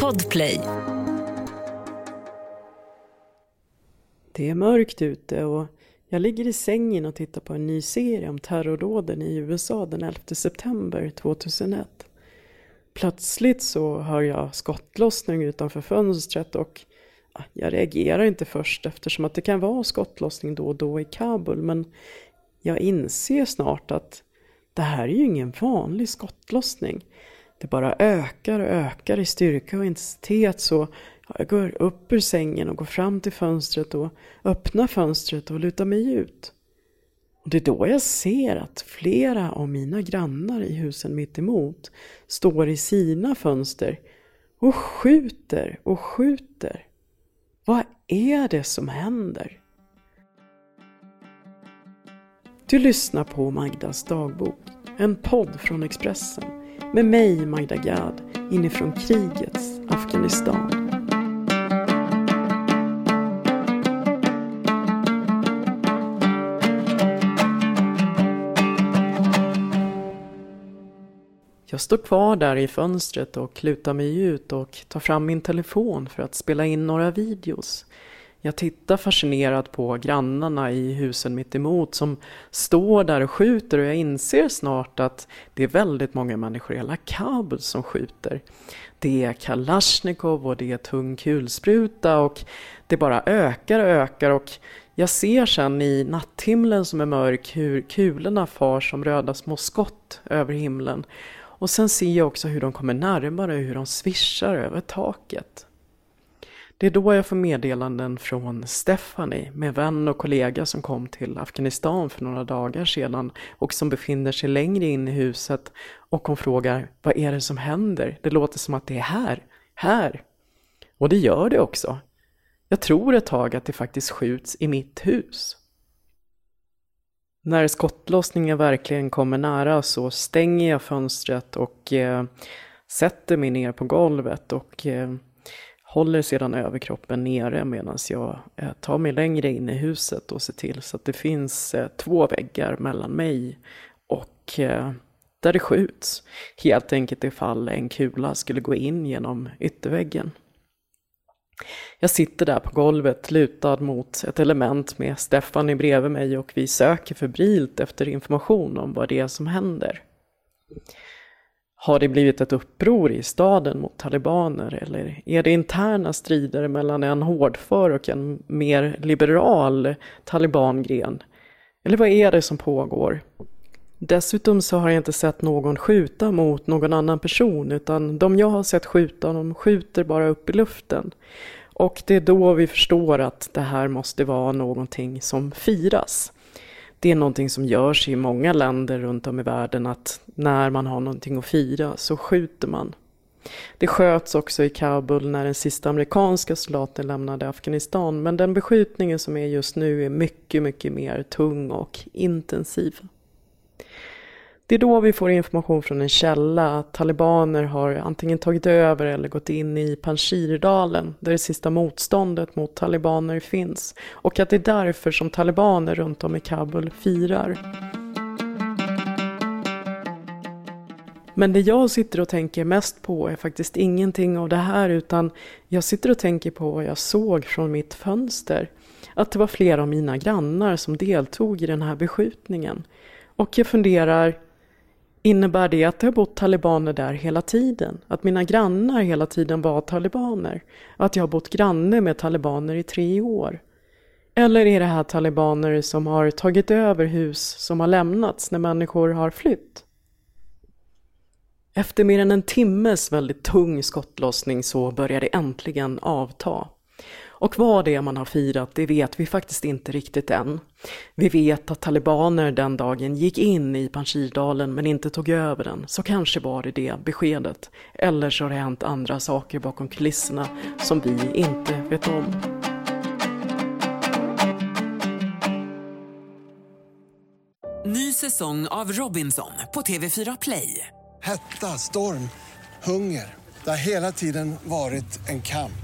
Podplay. Det är mörkt ute och jag ligger i sängen och tittar på en ny serie om terrordåden i USA den 11 september 2001. Plötsligt så hör jag skottlossning utanför fönstret och jag reagerar inte först eftersom att det kan vara skottlossning då och då i Kabul men jag inser snart att det här är ju ingen vanlig skottlossning. Det bara ökar och ökar i styrka och intensitet så jag går upp ur sängen och går fram till fönstret och öppnar fönstret och lutar mig ut. Och det är då jag ser att flera av mina grannar i husen mitt emot står i sina fönster och skjuter och skjuter. Vad är det som händer? Du lyssnar på Magdas dagbok, en podd från Expressen med mig Magda Gad inifrån krigets Afghanistan. Jag står kvar där i fönstret och lutar mig ut och tar fram min telefon för att spela in några videos. Jag tittar fascinerat på grannarna i husen mitt emot som står där och skjuter och jag inser snart att det är väldigt många människor i hela Kabul som skjuter. Det är Kalashnikov och det är tung kulspruta och det bara ökar och ökar och jag ser sen i natthimlen som är mörk hur kulorna far som röda små skott över himlen. Och sen ser jag också hur de kommer närmare och hur de svischar över taket. Det är då jag får meddelanden från Stephanie, med vän och kollega som kom till Afghanistan för några dagar sedan och som befinner sig längre in i huset och hon frågar vad är det som händer? Det låter som att det är här, här. Och det gör det också. Jag tror ett tag att det faktiskt skjuts i mitt hus. När skottlossningen verkligen kommer nära så stänger jag fönstret och eh, sätter mig ner på golvet och eh, håller sedan överkroppen nere medan jag eh, tar mig längre in i huset och ser till så att det finns eh, två väggar mellan mig och eh, där det skjuts. Helt enkelt ifall en kula skulle gå in genom ytterväggen. Jag sitter där på golvet lutad mot ett element med Stefan bredvid mig och vi söker febrilt efter information om vad det är som händer. Har det blivit ett uppror i staden mot talibaner eller är det interna strider mellan en hårdför och en mer liberal talibangren? Eller vad är det som pågår? Dessutom så har jag inte sett någon skjuta mot någon annan person utan de jag har sett skjuta, de skjuter bara upp i luften. Och det är då vi förstår att det här måste vara någonting som firas. Det är någonting som görs i många länder runt om i världen att när man har någonting att fira så skjuter man. Det sköts också i Kabul när den sista amerikanska soldaten lämnade Afghanistan men den beskjutningen som är just nu är mycket, mycket mer tung och intensiv. Det är då vi får information från en källa att talibaner har antingen tagit över eller gått in i Panjshirdalen där det sista motståndet mot talibaner finns och att det är därför som talibaner runt om i Kabul firar. Men det jag sitter och tänker mest på är faktiskt ingenting av det här utan jag sitter och tänker på vad jag såg från mitt fönster. Att det var flera av mina grannar som deltog i den här beskjutningen. Och jag funderar, Innebär det att det har bott talibaner där hela tiden? Att mina grannar hela tiden var talibaner? Att jag har bott granne med talibaner i tre år? Eller är det här talibaner som har tagit över hus som har lämnats när människor har flytt? Efter mer än en timmes väldigt tung skottlossning så börjar det äntligen avta. Och vad det är man har firat, det vet vi faktiskt inte riktigt än. Vi vet att talibaner den dagen gick in i Panjshirdalen men inte tog över den, så kanske var det det beskedet. Eller så har det hänt andra saker bakom kulisserna som vi inte vet om. Ny säsong av Robinson på TV4 Play. Hetta, storm, hunger. Det har hela tiden varit en kamp.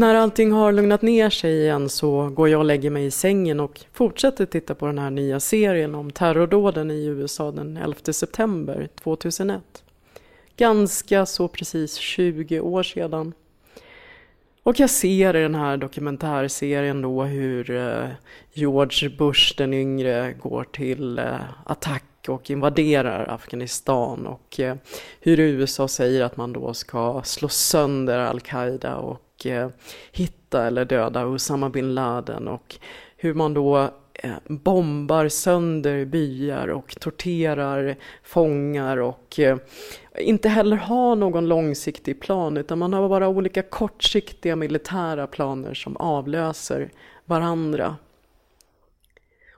När allting har lugnat ner sig igen så går jag och lägger mig i sängen och fortsätter titta på den här nya serien om terrordåden i USA den 11 september 2001. Ganska så precis 20 år sedan. Och jag ser i den här dokumentärserien då hur eh, George Bush den yngre går till eh, attack och invaderar Afghanistan och eh, hur USA säger att man då ska slå sönder al-Qaida och och eh, hitta eller döda Osama bin Laden och hur man då eh, bombar sönder byar och torterar fångar och eh, inte heller har någon långsiktig plan utan man har bara olika kortsiktiga militära planer som avlöser varandra.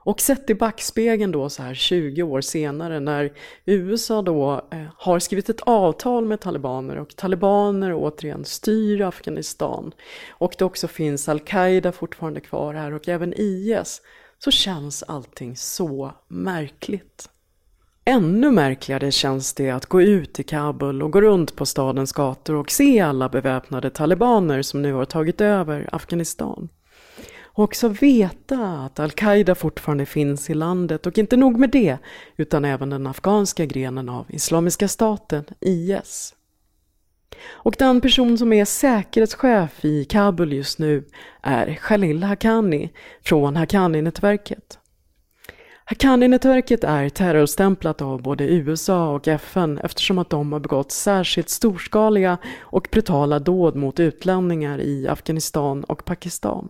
Och sett i backspegeln då så här 20 år senare när USA då eh, har skrivit ett avtal med talibaner och talibaner återigen styr Afghanistan och det också finns al-Qaida fortfarande kvar här och även IS så känns allting så märkligt. Ännu märkligare känns det att gå ut i Kabul och gå runt på stadens gator och se alla beväpnade talibaner som nu har tagit över Afghanistan. Och också veta att al-Qaida fortfarande finns i landet och inte nog med det, utan även den afghanska grenen av Islamiska staten, IS. Och den person som är säkerhetschef i Kabul just nu är Khalil Haqqani från Haqqani-nätverket. Haqqani-nätverket är terrorstämplat av både USA och FN eftersom att de har begått särskilt storskaliga och brutala dåd mot utlänningar i Afghanistan och Pakistan.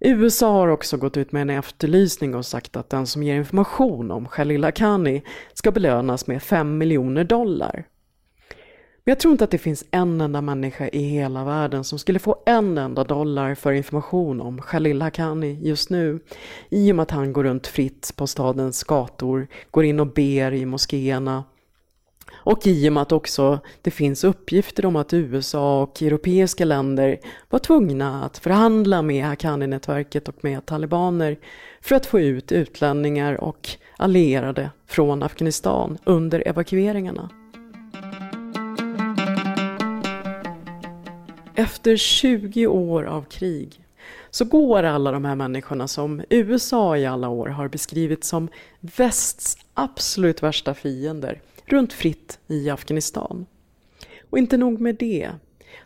USA har också gått ut med en efterlysning och sagt att den som ger information om Khalil Haqqani ska belönas med 5 miljoner dollar. Men jag tror inte att det finns en enda människa i hela världen som skulle få en enda dollar för information om Khalil Haqqani just nu. I och med att han går runt fritt på stadens gator, går in och ber i moskéerna. Och i och med att också det finns uppgifter om att USA och europeiska länder var tvungna att förhandla med Haqqani-nätverket och med talibaner för att få ut utlänningar och allierade från Afghanistan under evakueringarna. Efter 20 år av krig så går alla de här människorna som USA i alla år har beskrivit som västs absolut värsta fiender runt fritt i Afghanistan. Och inte nog med det.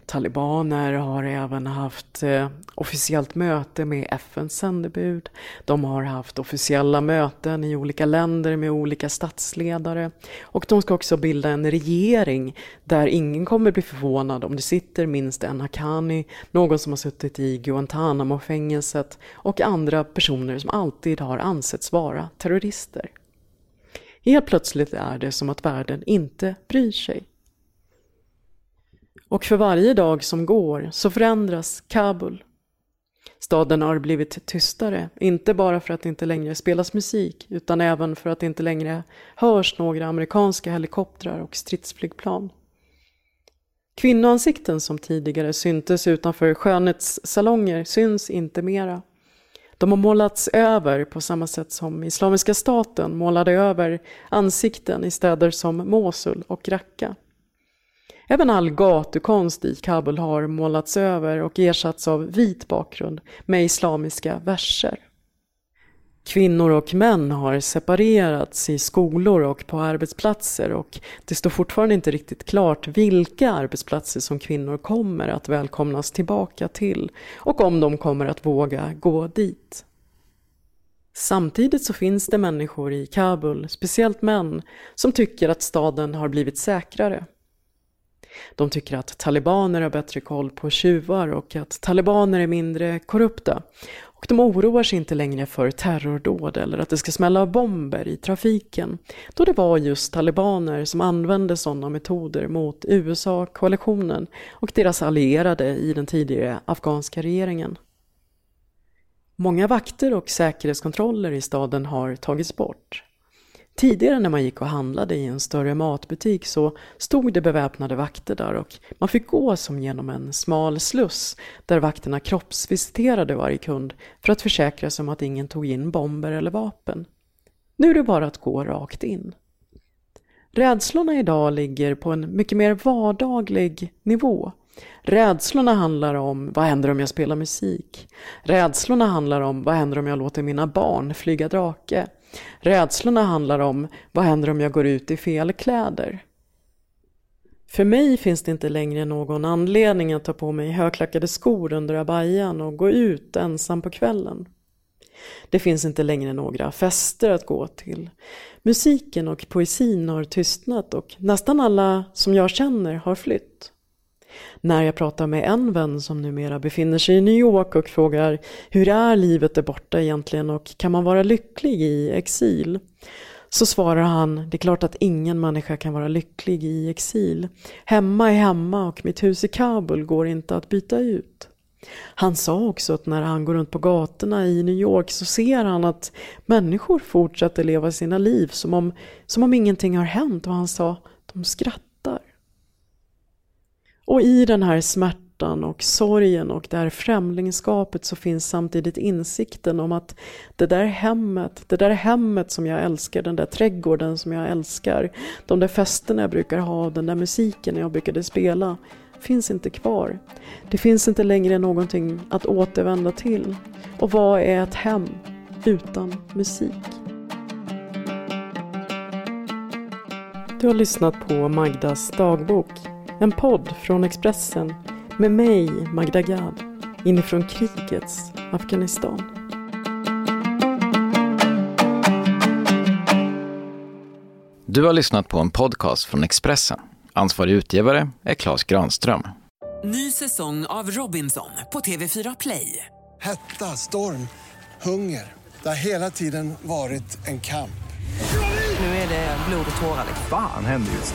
Talibaner har även haft eh, officiellt möte med FNs sändebud. De har haft officiella möten i olika länder med olika statsledare. Och de ska också bilda en regering där ingen kommer bli förvånad om det sitter minst en Haqqani, någon som har suttit i Guantanamo-fängelset och andra personer som alltid har ansetts vara terrorister. Helt plötsligt är det som att världen inte bryr sig. Och för varje dag som går så förändras Kabul. Staden har blivit tystare, inte bara för att det inte längre spelas musik utan även för att det inte längre hörs några amerikanska helikoptrar och stridsflygplan. Kvinnoansikten som tidigare syntes utanför skönhetssalonger syns inte mera. De har målats över på samma sätt som Islamiska staten målade över ansikten i städer som Mosul och Raqqa. Även all gatukonst i Kabul har målats över och ersatts av vit bakgrund med islamiska verser. Kvinnor och män har separerats i skolor och på arbetsplatser och det står fortfarande inte riktigt klart vilka arbetsplatser som kvinnor kommer att välkomnas tillbaka till och om de kommer att våga gå dit. Samtidigt så finns det människor i Kabul, speciellt män, som tycker att staden har blivit säkrare. De tycker att talibaner har bättre koll på tjuvar och att talibaner är mindre korrupta och de oroar sig inte längre för terrordåd eller att det ska smälla bomber i trafiken, då det var just talibaner som använde sådana metoder mot USA, koalitionen och deras allierade i den tidigare afghanska regeringen. Många vakter och säkerhetskontroller i staden har tagits bort. Tidigare när man gick och handlade i en större matbutik så stod det beväpnade vakter där och man fick gå som genom en smal sluss där vakterna kroppsvisiterade varje kund för att försäkra sig om att ingen tog in bomber eller vapen. Nu är det bara att gå rakt in. Rädslorna idag ligger på en mycket mer vardaglig nivå. Rädslorna handlar om vad händer om jag spelar musik? Rädslorna handlar om vad händer om jag låter mina barn flyga drake? Rädslorna handlar om vad händer om jag går ut i fel kläder? För mig finns det inte längre någon anledning att ta på mig högklackade skor under abajan och gå ut ensam på kvällen. Det finns inte längre några fester att gå till. Musiken och poesin har tystnat och nästan alla som jag känner har flytt. När jag pratar med en vän som numera befinner sig i New York och frågar hur är livet där borta egentligen och kan man vara lycklig i exil? Så svarar han, det är klart att ingen människa kan vara lycklig i exil. Hemma är hemma och mitt hus i Kabul går inte att byta ut. Han sa också att när han går runt på gatorna i New York så ser han att människor fortsätter leva sina liv som om, som om ingenting har hänt och han sa, de skrattar. Och i den här smärtan och sorgen och det här främlingskapet så finns samtidigt insikten om att det där hemmet, det där hemmet som jag älskar, den där trädgården som jag älskar, de där festerna jag brukar ha, den där musiken jag brukade spela, finns inte kvar. Det finns inte längre någonting att återvända till. Och vad är ett hem utan musik? Du har lyssnat på Magdas dagbok en podd från Expressen med mig, Magda Gad, inifrån krigets Afghanistan. Du har lyssnat på en podcast från Expressen. Ansvarig utgivare är Klas Granström. Ny säsong av Robinson på TV4 Play. Hetta, storm, hunger. Det har hela tiden varit en kamp. Nu är det blod och tårar. Fan händer just